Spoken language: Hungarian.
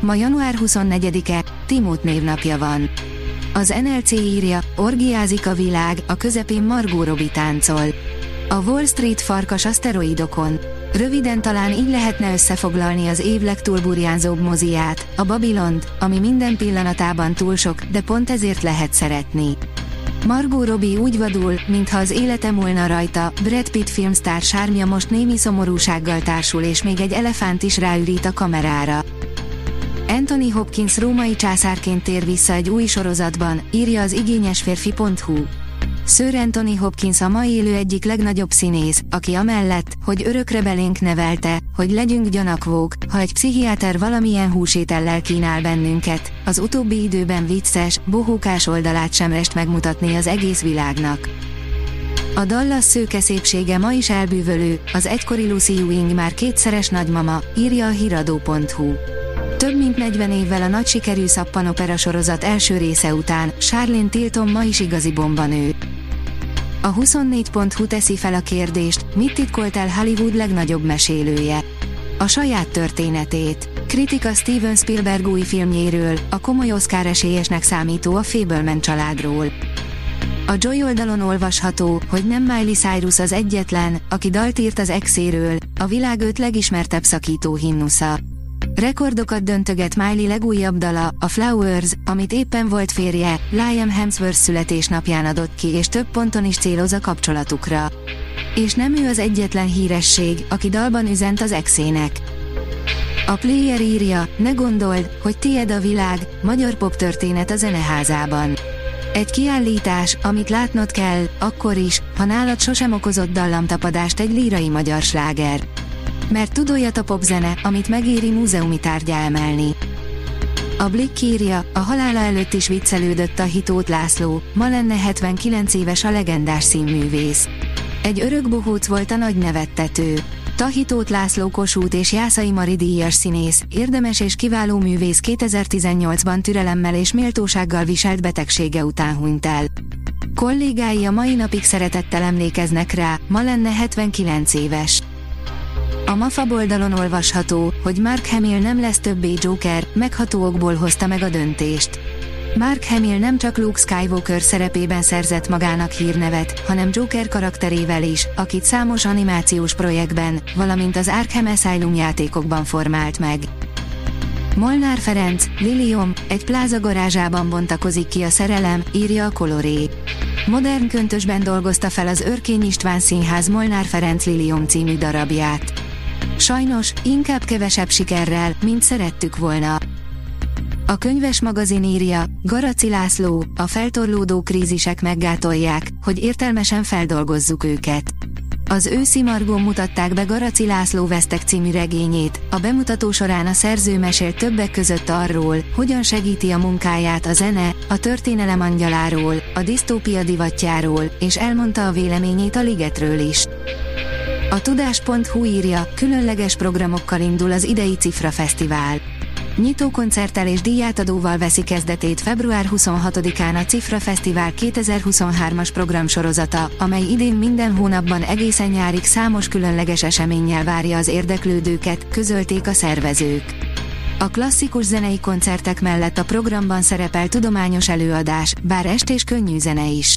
Ma január 24-e, Timót névnapja van. Az NLC írja, orgiázik a világ, a közepén Margó Robi táncol. A Wall Street farkas aszteroidokon. Röviden talán így lehetne összefoglalni az év legturburjánzóbb moziát, a Babilont, ami minden pillanatában túl sok, de pont ezért lehet szeretni. Margot Robbie úgy vadul, mintha az élete múlna rajta, Brad Pitt filmsztár sármja most némi szomorúsággal társul és még egy elefánt is ráürít a kamerára. Anthony Hopkins római császárként tér vissza egy új sorozatban, írja az igényesférfi.hu. Sir Anthony Hopkins a mai élő egyik legnagyobb színész, aki amellett, hogy örökre belénk nevelte, hogy legyünk gyanakvók, ha egy pszichiáter valamilyen húsétellel kínál bennünket, az utóbbi időben vicces, bohókás oldalát sem rest megmutatni az egész világnak. A Dallas szőke szépsége ma is elbűvölő, az egykori Lucy Ewing már kétszeres nagymama, írja a hiradó.hu. Több mint 40 évvel a nagy sikerű szappanopera sorozat első része után, Charlene Tilton ma is igazi bombanő. A 24.hu teszi fel a kérdést, mit titkolt el Hollywood legnagyobb mesélője. A saját történetét. Kritika Steven Spielberg új filmjéről, a komoly Oscar esélyesnek számító a Fableman családról. A Joy oldalon olvasható, hogy nem Miley Cyrus az egyetlen, aki dalt írt az exéről, a világ öt legismertebb szakító hinnusza. Rekordokat döntöget Miley legújabb dala, a Flowers, amit éppen volt férje, Liam Hemsworth születésnapján adott ki és több ponton is céloz a kapcsolatukra. És nem ő az egyetlen híresség, aki dalban üzent az exének. A player írja, ne gondold, hogy tied a világ, magyar pop történet a zeneházában. Egy kiállítás, amit látnod kell, akkor is, ha nálad sosem okozott dallamtapadást egy lírai magyar sláger mert tudójat a popzene, amit megéri múzeumi tárgya emelni. A Blick írja, a halála előtt is viccelődött a Hitót László, ma lenne 79 éves a legendás színművész. Egy örök bohóc volt a nagy nevettető. Tahitót László Kossuth és Jászai Mari díjas színész, érdemes és kiváló művész 2018-ban türelemmel és méltósággal viselt betegsége után hunyt el. Kollégái a mai napig szeretettel emlékeznek rá, ma lenne 79 éves. A MAFA oldalon olvasható, hogy Mark Hamill nem lesz többé Joker, megható okból hozta meg a döntést. Mark Hamill nem csak Luke Skywalker szerepében szerzett magának hírnevet, hanem Joker karakterével is, akit számos animációs projektben, valamint az Arkham Asylum játékokban formált meg. Molnár Ferenc, Lilium, egy pláza garázsában bontakozik ki a szerelem, írja a Coloré. Modern köntösben dolgozta fel az Örkény István Színház Molnár Ferenc Lilium című darabját. Sajnos, inkább kevesebb sikerrel, mint szerettük volna. A könyves magazin írja, Garaci László, a feltorlódó krízisek meggátolják, hogy értelmesen feldolgozzuk őket. Az őszi Margón mutatták be Garaci László Vesztek című regényét, a bemutató során a szerző mesélt többek között arról, hogyan segíti a munkáját a zene, a történelem angyaláról, a disztópia divatjáról, és elmondta a véleményét a ligetről is. A tudás.hu írja, különleges programokkal indul az idei Cifra Fesztivál. Nyitókoncerttel és díjátadóval veszi kezdetét február 26-án a Cifra Fesztivál 2023-as programsorozata, amely idén minden hónapban egészen nyárig számos különleges eseménnyel várja az érdeklődőket, közölték a szervezők. A klasszikus zenei koncertek mellett a programban szerepel tudományos előadás, bár estés könnyű zene is.